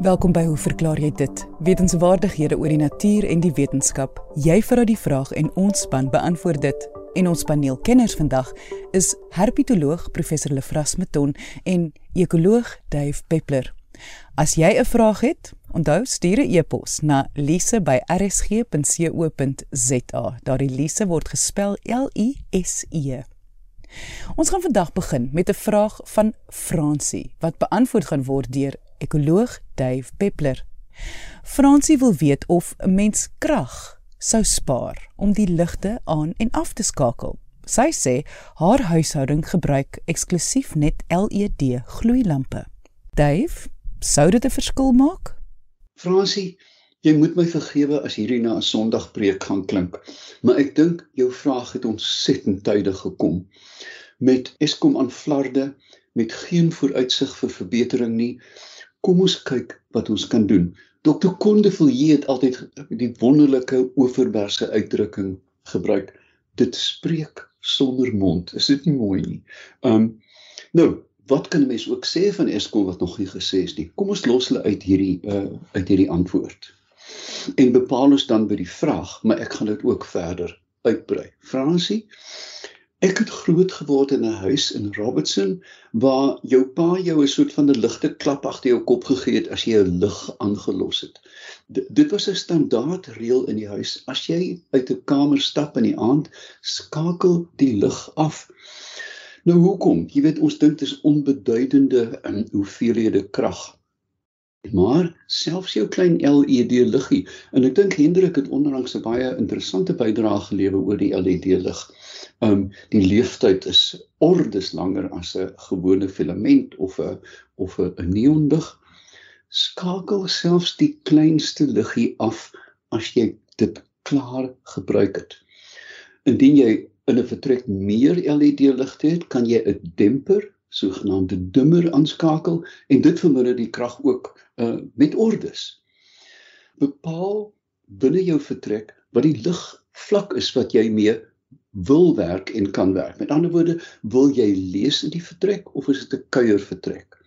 Welkom by Hoe verklaar jy dit? Wetenskapwaardighede oor die natuur en die wetenskap. Jy vra die vraag en ons span beantwoord dit. En ons paneelkenners vandag is herpetoloog professor Lefras Meton en ekoloog Dave Peppler. As jy 'n vraag het, onthou stuur 'n e-pos na lise@rsg.co.za. Daardie lise word gespel L I S E. Ons gaan vandag begin met 'n vraag van Fransie wat beantwoord gaan word deur ekoloog Dave Peppler. Fransie wil weet of 'n mens krag sou spaar om die ligte aan en af te skakel. Sy sê haar huishouding gebruik eksklusief net LED gloeilampe. Dave, sou dit 'n verskil maak? Fransie, jy moet my vergewe as hierdie na 'n Sondagpreek gaan klink, maar ek dink jou vraag het ontsettend tydig gekom. Met Eskom aan flarde, met geen vooruitsig vir verbetering nie, kom ons kyk wat ons kan doen. Dr. Kondevillier het altyd die wonderlike oorverberse uitdrukking gebruik. Dit spreek sonder mond. Is dit nie mooi nie? Um nou, wat kan 'n mens ook sê van Eskom wat nog nie gesê is nie? Kom ons los hulle uit hierdie uh uit hierdie antwoord. En bepaal ons dan by die vraag, maar ek gaan dit ook verder uitbrei. Fransie, Ek het groot geword in 'n huis in Robertson waar jou pa jou 'n soort van 'n ligte klap agter jou kop gegee het as jy 'n lig aangelos het. D dit was 'n standaard reël in die huis. As jy uit 'n kamer stap in die aand, skakel die lig af. Nou hoekom? Jy weet ons dink dit is onbeduidende in hoeveelhede krag. Maar selfs jou klein LED liggie en ek dink Hendrik het onlangs 'n baie interessante bydrae gelewer oor die LED lig. Um die leeftyd is ordes langer as 'n gewone filament of 'n of 'n neonlig. Skakel selfs die kleinste liggie af as jy dit klaar gebruik het. Indien jy in 'n vertrek meer LED ligte het, kan jy 'n demper sogenaamde dimmer aanskakel en dit verminder die krag ook uh, met ordes. Bepaal binne jou vertrek wat die lig vlak is wat jy mee wil werk en kan werk. Met ander woorde, wil jy lees in die vertrek of is dit 'n kuier vertrek?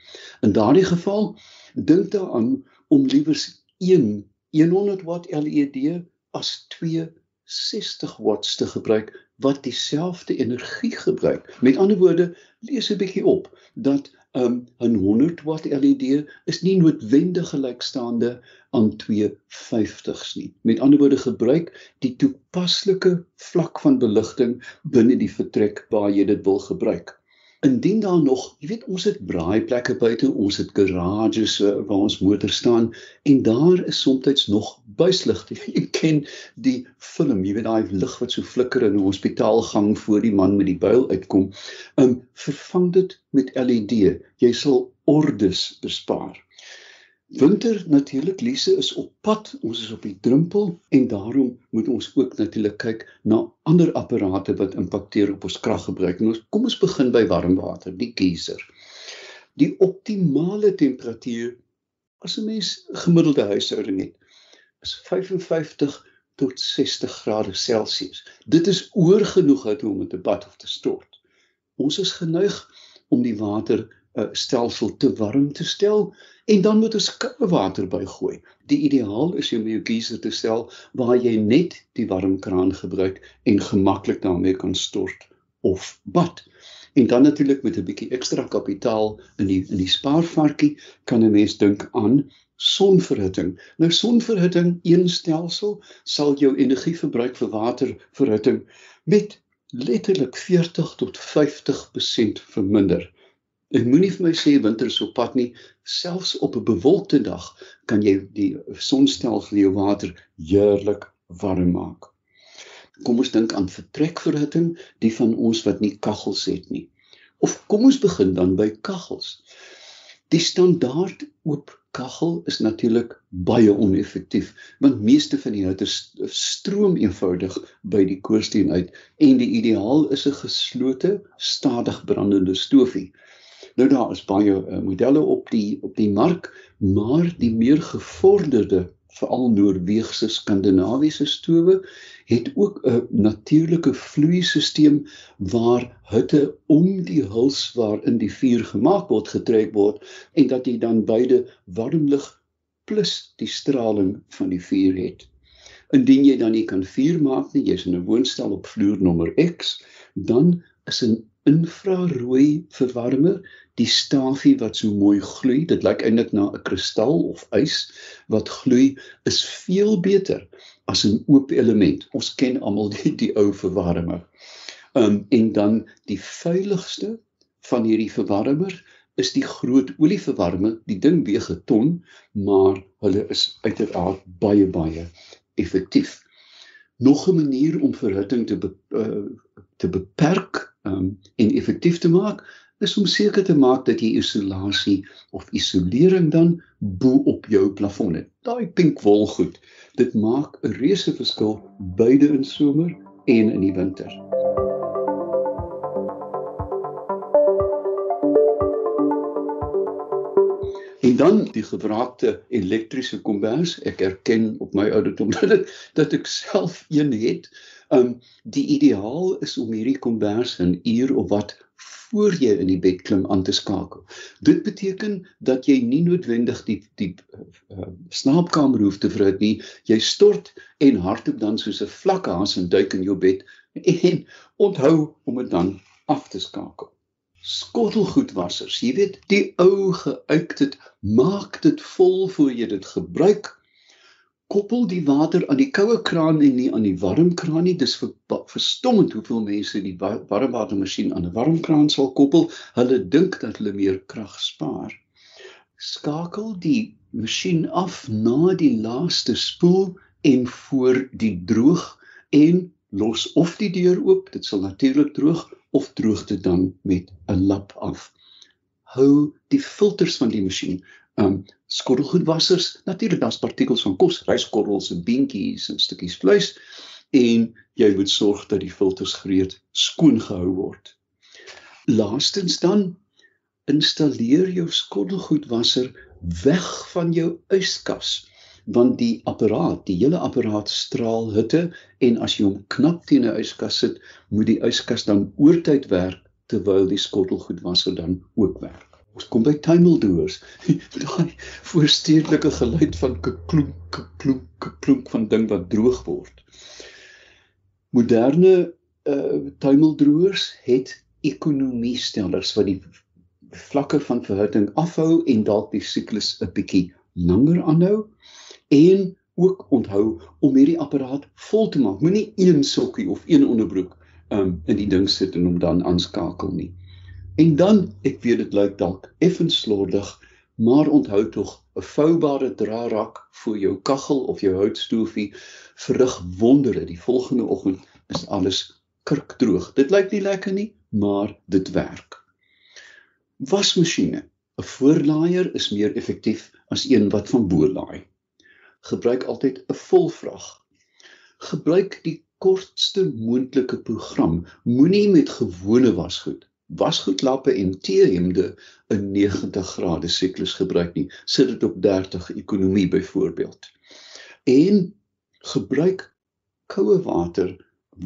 In daardie geval dink daaraan om liewers 1 100 watt LED as 2 60 watts te gebruik wat dieselfde energie gebruik. Met ander woorde, lees 'n bietjie op dat um, 'n 100 watt LED is nie noodwendig gelykstaande aan 250s nie. Met ander woorde, gebruik die toepaslike vlak van beligting binne die vertrek waar jy dit wil gebruik. Indien daar nog, jy weet ons het braaiplekke buite, ons het garages uh, waar ons motors staan en daar is soms nog buisligte. Jy ken die film, jy weet daai lig wat so flikker in 'n hospitaalgang voor die man met die buil uitkom. Um vervang dit met LED. Jy sal ordes bespaar. Winter natuurlik Lise is op pad. Ons is op die drempel en daarom moet ons ook natuurlik kyk na ander apparate wat impakteer op ons kraggebruik. En ons kom ons begin by warm water, die geyser. Die optimale temperatuur as 'n mens gemiddelde huishouding het is 55 tot 60 grade Celsius. Dit is oor genoeg om in te bad of te stort. Ons is geneig om die water uh, stelsel te warm te stel en dan moet ons koue water bygooi. Die ideaal is om jou geyser te stel waar jy net die warm kraan gebruik en gemaklik daarmee kan stort of bad. En dan natuurlik met 'n bietjie ekstra kapitaal in die in die spaarvarkie kan 'n mens dink aan sonverhitting. Nou sonverhitting een stelsel sal jou energieverbruik vir waterverhitting met letterlik 40 tot 50% verminder. Ek moenie vir my sê winter is op pad nie. Selfs op 'n bewolkte dag kan jy die sonstel vir jou water heerlik warm maak. Kom ons dink aan vertrekverhitting, die van ons wat nie kaggels het nie. Of kom ons begin dan by kaggels. Die standaard oop kaggel is natuurlik baie oneffektief want meeste van die hitte stroom eenvoudig by die koorsteen uit en die ideaal is 'n geslote, stadig brandende stofie. Nou daar is baie uh, modelle op die op die mark, maar die meer gevorderde veral Noorweegse Skandinawiese stowe het ook 'n natuurlike vloeistelsel waar hitte om die huls waarin die vuur gemaak word getrek word en dat jy dan beide warm lug plus die straling van die vuur het. Indien jy dan nie kan vuur maak nie, jy's in 'n woonstel op vloer nommer X, dan is 'n infrarooi verwarmer die stafie wat so mooi gloei dit lyk eintlik na 'n kristal of ys wat gloei is veel beter as 'n oop element. Ons ken almal die die ou verwarmer. Um, en dan die veiligste van hierdie verwarmer is die groot olieverwarmer die ding weeg 'n ton maar hulle is uiteraard baie baie effektief. Nog 'n manier om verhitting te be, uh, te beperk um, en effektief te maak is om seker te maak dat jy isolasie of isolering dan bo op jou plafon het. Daai pink wol goed. Dit maak 'n reuse verskil beide in somer en in die winter. En dan die gebruikte elektriese kombers. Ek erken op my ouderdom dat dat ek self een het. Um die ideaal is om hierdie kombers 'n uur of wat voor jy in die bed klim aan te skakel. Dit beteken dat jy nie noodwendig die die uh, slaapkamer hoef te verhit nie. Jy stort en hardloop dan soos 'n vlak haas en duik in jou bed en onthou om dit dan af te skakel. Skottelgoedwassers, jy weet, die ou geuit dit, maak dit vol voor jy dit gebruik koppel die water aan die koue kraan en nie aan die warm kraan nie. Dis verstommend hoeveel mense die warmwatermasjien aan 'n warm kraan sal koppel. Hulle dink dat hulle meer krag spaar. Skakel die masjien af na die laaste spoel en voor die droog en los of die deur oop. Dit sal natuurlik droog of droog dit dan met 'n lap af. Hou die filters van die masjien um skottelgoedwassers. Natuurlik daar's partikels van kos, ryskorrels en beentjies en stukkies vleis en jy moet sorg dat die filters gereed skoon gehou word. Laastens dan installeer jou skottelgoedwasser weg van jou yskas want die apparaat, die hele apparaat straal hitte en as jy hom knap teen 'n yskas sit, moet die yskas dan oortyd werk terwyl die skottelgoedwasser dan ook werk. Ons kom by tuimeldroers. Daai voorstedelike geluid van klonk klonk klonk van ding wat droog word. Moderne uh tuimeldroers het ekonomiestellers wat die vlakke van verhitting afhou en dalk die siklus 'n bietjie langer aanhou en ook onthou om hierdie apparaat vol te maak. Moenie een sokkie of een onderbroek um in die ding sit en hom dan aanskakel nie. En dan, ek weet dit lyk dalk effens slordig, maar onthou tog 'n voubare drarak vir jou kaggel of jou houtstoofie verrig wondere. Die volgende oggend is alles kurkdroog. Dit lyk nie lekker nie, maar dit werk. Wasmasjiene. 'n Voorlaaier is meer effektief as een wat van bo laai. Gebruik altyd 'n volvrag. Gebruik die kortste moontlike program. Moenie met gewone wasgoed wasgoedlappe en teehemde 'n 90 grade siklus gebruik nie. Sit dit op 30 ekonomie byvoorbeeld. En gebruik koue water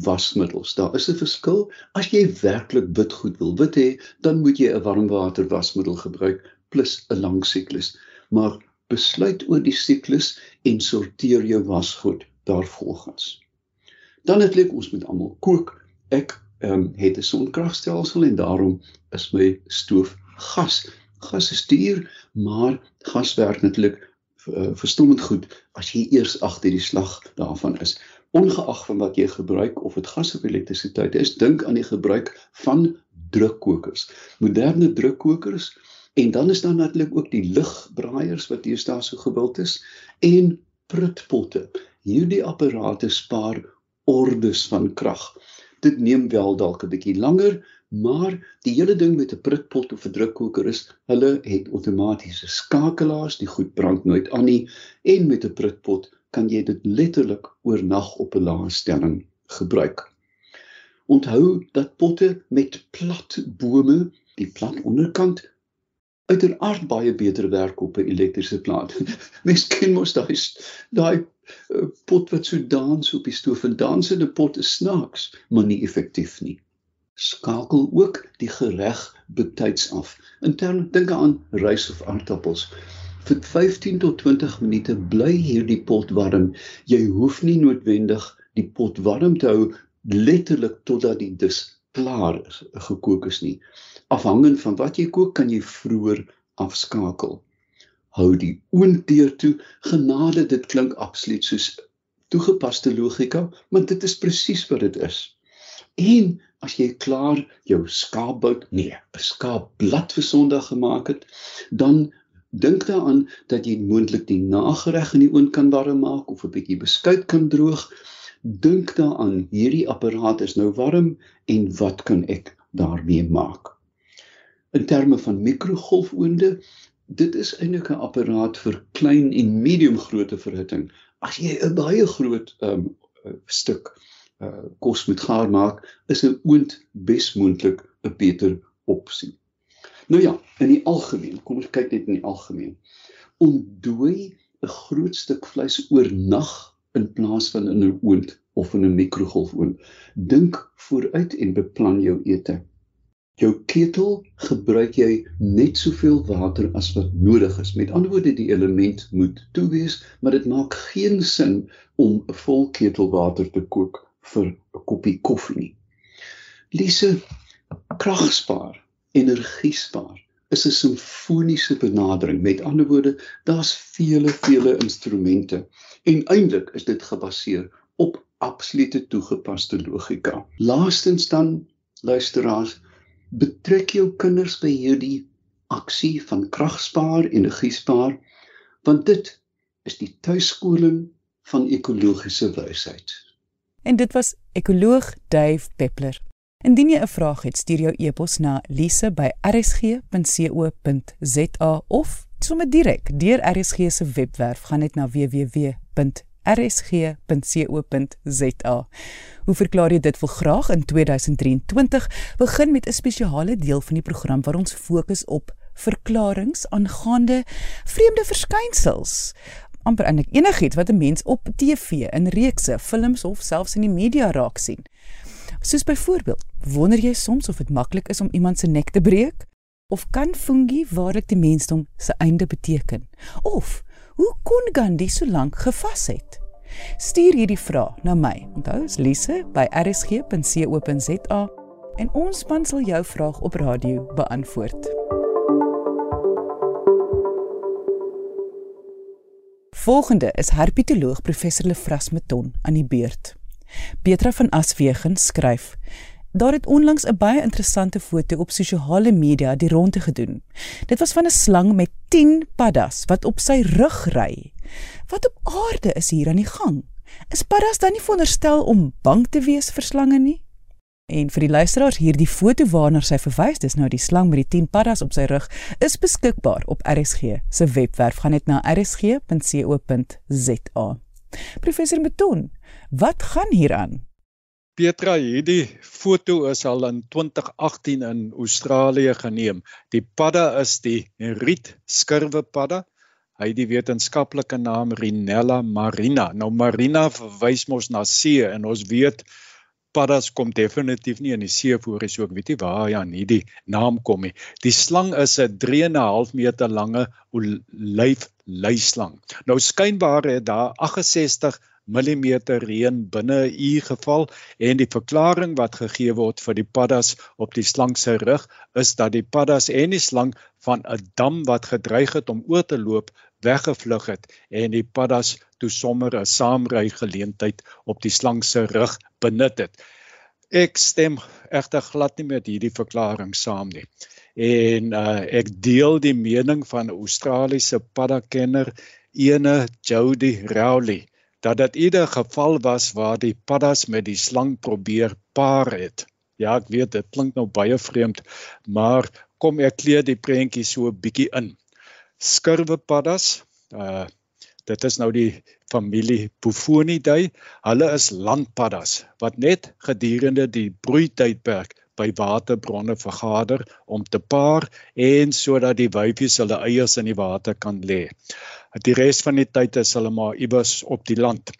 wasmiddels. Daar is 'n verskil. As jy werklik wit goed wil wit hê, dan moet jy 'n warmwater wasmiddel gebruik plus 'n lang siklus. Maar besluit oor die siklus en sorteer jou wasgoed daarvolgens. Dan het ek ons moet almal kook. Ek um, het 'n sonkragstelsel en daarom is my stoof gas. Gas is duur, maar gas werk natuurlik uh, verstommend goed as jy eers agter die slag daarvan is. Ongeag van wat jy gebruik of dit gas of elektrisiteit is, dink aan die gebruik van drukkokers. Moderne drukkokers en dan is daar natuurlik ook die ligbraaiers wat hier staan so gewild is en prutpotte. Hierdie apparate spaar ordes van krag. Dit neem wel dalk 'n bietjie langer, maar die hele ding met 'n prutpot of 'n drukkoker is, hulle het outomatiese skakelaars, die goed brand nooit aan nie en met 'n prutpot kan jy dit letterlik oornag op 'n lae stelling gebruik. Onthou dat potte met plat bome, die plat onderkant uiteraard baie beter werk op 'n elektriese plaat. Mens ken mos daai daai pot wat so dans op die stoof en dans in 'n pot is snaaks, maar nie effektief nie. Skakel ook die gereg betyds af. In terme dink aan rys of aardappels. Vir 15 tot 20 minute bly hierdie pot warm. Jy hoef nie noodwendig die pot warm te hou letterlik totdat die dis klaar is, gekook is nie. Afhangend van wat jy kook, kan jy vroeër afskakel. Hou die oond deur toe. Genade, dit klink absoluut soos toegepaste logika, maar dit is presies wat dit is. En as jy klaar jou skaapbout, nee, 'n skaapblad vir Sondag gemaak het, dan dink daaraan dat jy moontlik die nagereg in die oond kan warm maak of 'n bietjie beskuit kan droog. Dink daaraan, hierdie apparaat is nou warm en wat kan ek daarmee maak? in terme van mikrogolfoonde dit is eintlik 'n apparaat vir klein en medium grootte verhitting. As jy 'n baie groot um, stuk uh, kos moet gaar maak is 'n oond besmoontlik 'n beter opsie. Nou ja in die algemeen kom ons kyk net in die algemeen. Ontdooi 'n groot stuk vleis oornag in plaas van in 'n oond of in 'n mikrogolfoond. Dink vooruit en beplan jou ete jou ketel gebruik jy net soveel water as wat nodig is. Met ander woorde die element moet toe wees, maar dit maak geen sin om 'n vol ketel water te kook vir 'n koppie koffie nie. Lise kragspaar, energie spaar is 'n simfoniese benadering. Met ander woorde, daar's vele vele instrumente en eintlik is dit gebaseer op absolute toegepaste logika. Laastens dan luisteraars betrek jou kinders by hierdie aksie van kragspaar en energiespaar want dit is die tuiskoling van ekologiese wysheid. En dit was ekoloog Dave Peppler. Indien jy 'n vraag het, stuur jou e-pos na lise@rsg.co.za of sommer direk deur RSG se webwerf gaan net na www rsg.co.za. Hoe verklaar jy dit wil graag in 2023 begin met 'n spesiale deel van die program waar ons fokus op verklaringe aangaande vreemde verskynsels amper eintlik enigiets wat 'n mens op TV, in reekse, films of selfs in die media raak sien. Soos byvoorbeeld, wonder jy soms of dit maklik is om iemand se nek te breek? Of kan fungi waarlik die mensdom se einde beteken? Of Hoe kon Gandhi so lank gevas het? Stuur hierdie vraag na my. Onthou, is Lise by rsg.co.za en ons span sal jou vraag op radio beantwoord. Volgende is herpetoloog professor Lefras Meton aan die beurt. Petra van Aswegen skryf: Daar het onlangs 'n baie interessante foto op sosiale media die ronde gedoen. Dit was van 'n slang met 10 paddas wat op sy rug ry. Wat op aarde is hier aan die gang? Is paddas dan nie veronderstel om bang te wees vir slange nie? En vir die luisteraars, hierdie foto waarna sy verwys, dis nou die slang met die 10 paddas op sy rug, is beskikbaar op RSG se webwerf. Gaan net na rsg.co.za. Professor Meton, wat gaan hier aan? Petra, hierdie foto is al in 2018 in Australië geneem. Die padda is die riet skurwe padda. Hy het die wetenskaplike naam Rhinella marina. Nou marina verwys mos na see en ons weet paddas kom definitief nie in die see voor is ook weet jy waar ja nie die naam kom nie. Die slang is 'n 3.5 meter lange olyf luislang. Nou skynbaar het daar 68 millimeter reën binne 'n uur geval en die verklaring wat gegee word vir die paddas op die slang se rug is dat die paddas en die slang van 'n dam wat gedreig het om oor te loop weggevlug het en die paddas toe sommer 'n saamry geleentheid op die slang se rug benut het. Ek stem egter glad nie met hierdie verklaring saam nie. En uh, ek deel die mening van 'n Australiese paddakenner ene Jody Rowley dat dit ieder geval was waar die paddas met die slang probeer paar het. Ja, ek weet dit klink nou baie vreemd, maar kom ek kleer die prentjie so 'n bietjie in. Skurwe paddas, uh dit is nou die familie Buffonidae. Hulle is landpaddas wat net gedurende die broeitydperk by waterbronne vergader om te paar en sodat die wyfies hulle eiers in die water kan lê. Die res van die tyd is hulle maar iewers op die land.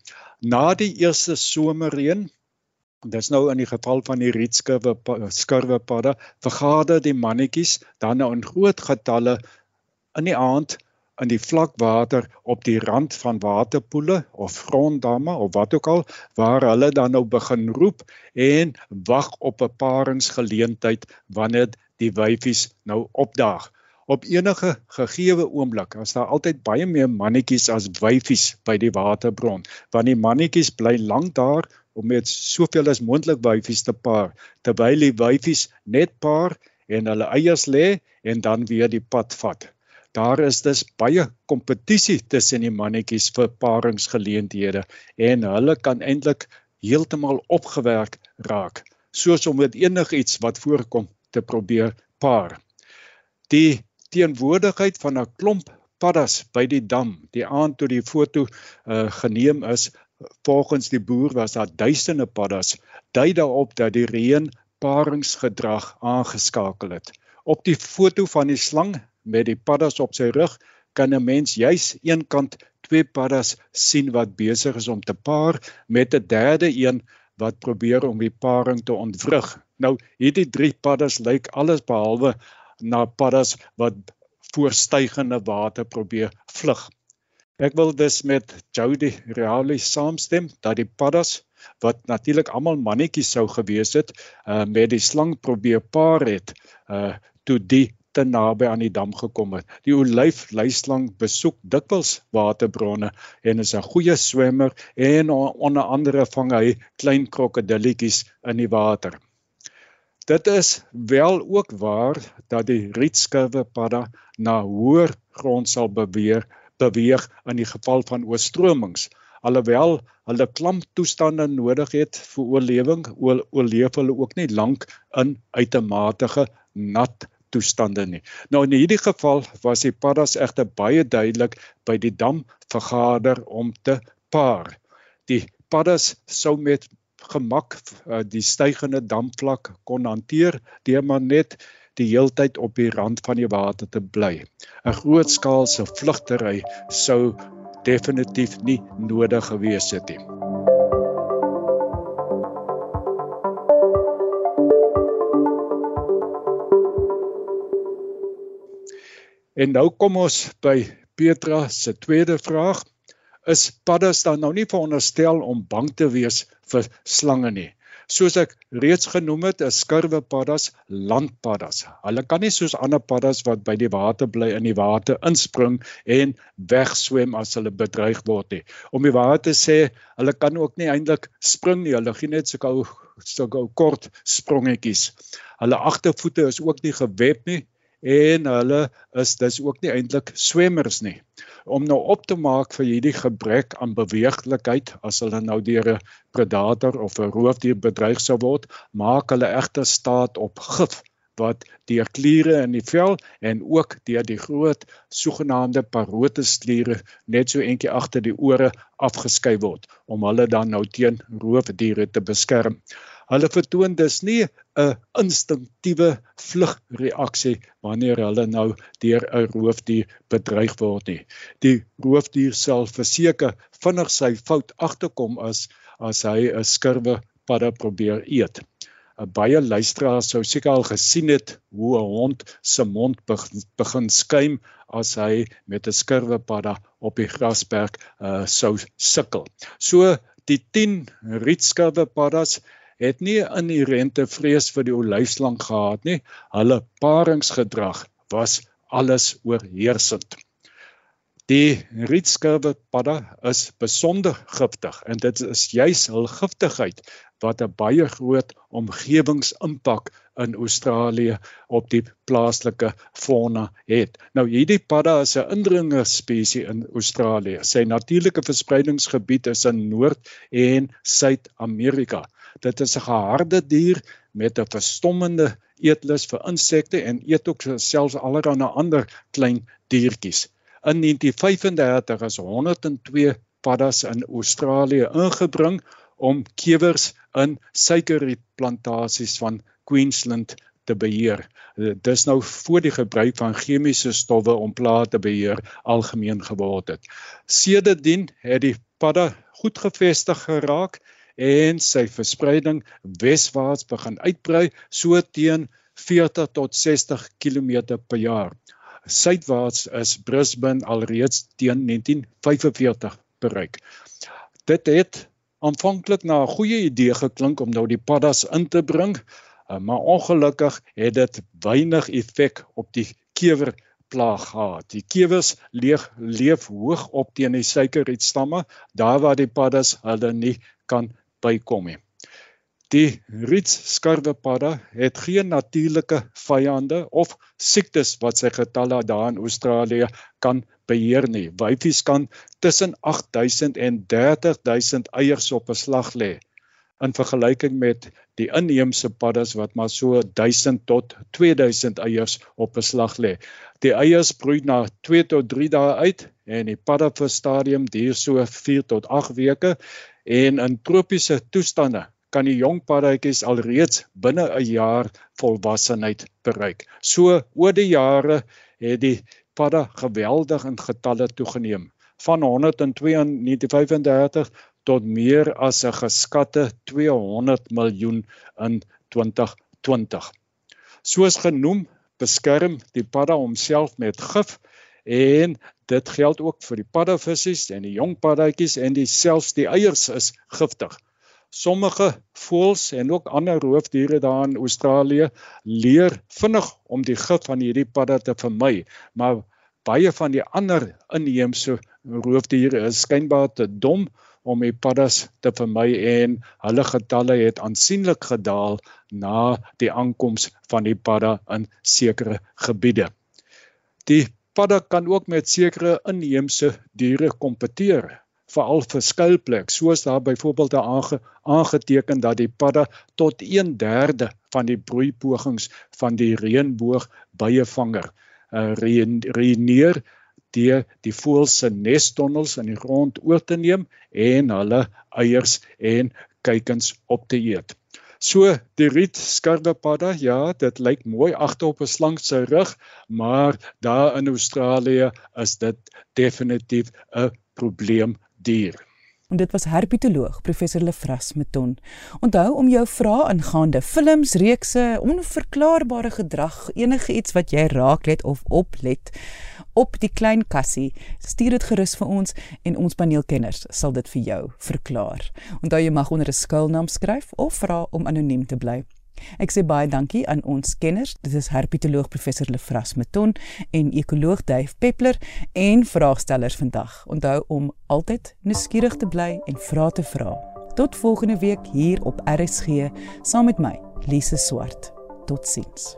Na die eerste somerreën Dis nou in die geval van die rietskurwe skurwepadde vergader die mannetjies dan nou in groot getalle in die aand in die vlakwater op die rand van waterpoele of gronddamme of wat ook al waar hulle dan nou begin roep en wag op 'n paringsgeleentheid wanneer die wyfies nou opdaag. Op enige gegeewe oomblik as daar altyd baie meer mannetjies as wyfies by die waterbron, want die mannetjies bly lank daar om met soveel as moontlik wyfies te paar terwyl die wyfies net paar en hulle eiers lê en dan weer die pad vat. Daar is dus baie kompetisie tussen die mannetjies vir paringsgeleenthede en hulle kan eintlik heeltemal opgewerk raak soos om met enigiets wat voorkom te probeer paar. Die teenwoordigheid van 'n klomp paddas by die dam die aand toe die foto uh, geneem is Volgens die boer was daar duisende paddas, dui daarop dat die reën paringsgedrag aangeskakel het. Op die foto van die slang met die paddas op sy rug kan 'n mens juis eenkant twee paddas sien wat besig is om te paar met 'n derde een wat probeer om die paring te ontwrig. Nou hierdie drie paddas lyk alles behalwe na paddas wat voorstygende water probeer vlug. Ek wil dus met Jody Reali saamstem dat die paddas wat natuurlik almal mannetjies sou gewees het, uh met die slang probeer paar het, uh toe die te naby aan die dam gekom het. Die olyfluislang besoek dikwels waterbronne en is 'n goeie swemmer en onder andere vang hy klein krokodilletjies in die water. Dit is wel ook waar dat die rietskurwe padda na hoër grond sal beweeg beweeg in die geval van oorstromings. Alhoewel hulle klamptoestande nodig het vir oorlewing, oorleef hulle ook nie lank in uitermate nat toestande nie. Nou in hierdie geval was die paddas egter baie duidelik by die dam vergader om te paar. Die paddas sou met gemak uh, die stygende damvlak kon hanteer deur maar net die heeltyd op die rand van die water te bly. 'n Grootskaalse vlugtery sou definitief nie nodig gewees het nie. En nou kom ons by Petra se tweede vraag. Is paddas dan nou nie veronderstel om bang te wees vir slange nie? Soos ek reeds genoem het, is skurwepaddas landpaddas. Hulle kan nie soos ander paddas wat by die water bly in die water inspring en wegswem as hulle bedreig word nie. Om die waarheid te sê, hulle kan ook nie eintlik spring nie. Hulle gee net so gou so gou kort sprongetjies. Hulle agtervoete is ook nie geweb nie en hulle is dis ook nie eintlik swemmers nie. Om nou op te maak vir hierdie gebrek aan beweeglikheid as hulle nou deur 'n predator of 'n roofdier bedreig sou word, maak hulle egter staat op gif wat deur kliere in die vel en ook deur die groot sogenaamde paroteskliere net so eentjie agter die ore afgeskei word om hulle dan nou teen roofdiere te beskerm. Hulle vertoon dus nie 'n instinktiewe vlugreaksie wanneer hulle nou deur 'n roofdier bedreig word nie. Die roofdier sal verseker vinnig sy fout agterkom as as hy 'n skurwe padda probeer eet. 'n Baie luisteraars sou seker al gesien het hoe 'n hond se mond begin skuim as hy met 'n skurwe padda op die grasberg uh, sou sukkel. So die 10 rietskurwe paddas het nie 'n inherente vrees vir die olyfslang gehad nie. Hulle paringsgedrag was alles oorheersend. Die rietskurwe padda is besonder giftig en dit is juis hul giftigheid wat 'n baie groot omgewingsimpak in Australië op die plaaslike fauna het. Nou hierdie padda is 'n indringer spesies in Australië. Sy natuurlike verspreidingsgebied is in Noord- en Suid-Amerika. Dit is 'n geharde dier met 'n verstommende eetlus vir insekte en eet ook selfs allerlei ander klein diertjies. In 1935 is 102 paddas in Australië ingebring om kiewers in suikerrietplantasies van Queensland te beheer. Dis nou voor die gebruik van chemiese stowwe om plante te beheer algemeen geword het. Sedertdien het die padda goed gevestig geraak en sy verspreiding weswaarts begin uitbrei so teen 40 tot 60 km per jaar. Suidwaarts is Brisbane alreeds teen 1945 bereik. Dit het aanvanklik na 'n goeie idee geklink om nou die paddas in te bring, maar ongelukkig het dit weinig effek op die kewer plaag gehad. Die kewers leef leef hoog op teen die suikerrietstamme, daar waar die paddas hulle nie kan bykom nie. Die rietskarwepadda het geen natuurlike vyande of siektes wat sy getalle daar in Australië kan beheer nie. Wyfies kan tussen 8000 en 30000 eiers op 'n slag lê in vergelyking met die inheemse paddas wat maar so 1000 tot 2000 eiers op 'n slag lê. Die eiers broei na 2 tot 3 dae uit en die padda vir stadium duur so 4 tot 8 weke en in tropiese toestande kan die jong paddatjies alreeds binne 'n jaar volwassenheid bereik. So oor die jare het die padda geweldig in getalle toegeneem van 135 tot meer as 'n geskatte 200 miljoen in 2020. Soos genoem, beskerm die padda homself met gif en dit geld ook vir die paddavissies en die jong paddatjies en dieselfs die eiers is giftig. Sommige voëls en ook ander roofdiere daar in Australië leer vinnig om die gif van hierdie padda te vermy, maar baie van die ander inheemse roofdiere is skynbaar te dom om die paddas te vermy en hulle getalle het aansienlik gedaal na die aankoms van die padda in sekere gebiede. Die padda kan ook met sekere inheemse diere kompeteer veral vir skuilplek soos daar byvoorbeeld aange, aangeteken dat die padda tot 1/3 van die broeipogings van die reënboog byevanger uh, reineer deur die voël se nestonnels in die grond oor te neem en hulle eiers en kuikens op te eet. So die riet skarwe padda, ja, dit lyk mooi agter op 'n slang se rug, maar daar in Australië is dit definitief 'n probleem dier. En dit was herpetoloog professor Lefras Meton. Onthou om jou vrae aangaande films, reekse, onverklaarbare gedrag, enige iets wat jy raaklet of oplet op die klein kassie, stuur dit gerus vir ons en ons paneelkenners sal dit vir jou verklaar. Onthou jy mag onder 'n skuilnaam skryf of vra om anoniem te bly. Ek sê baie dankie aan ons kenners. Dit is herpetoloog professor Lefras Meton en ekoloog Dave Peppler en vraagstellers vandag. Onthou om altyd nuuskierig te bly en vra te vra. Tot volgende week hier op RSG saam met my, Lise Swart. Totsiens.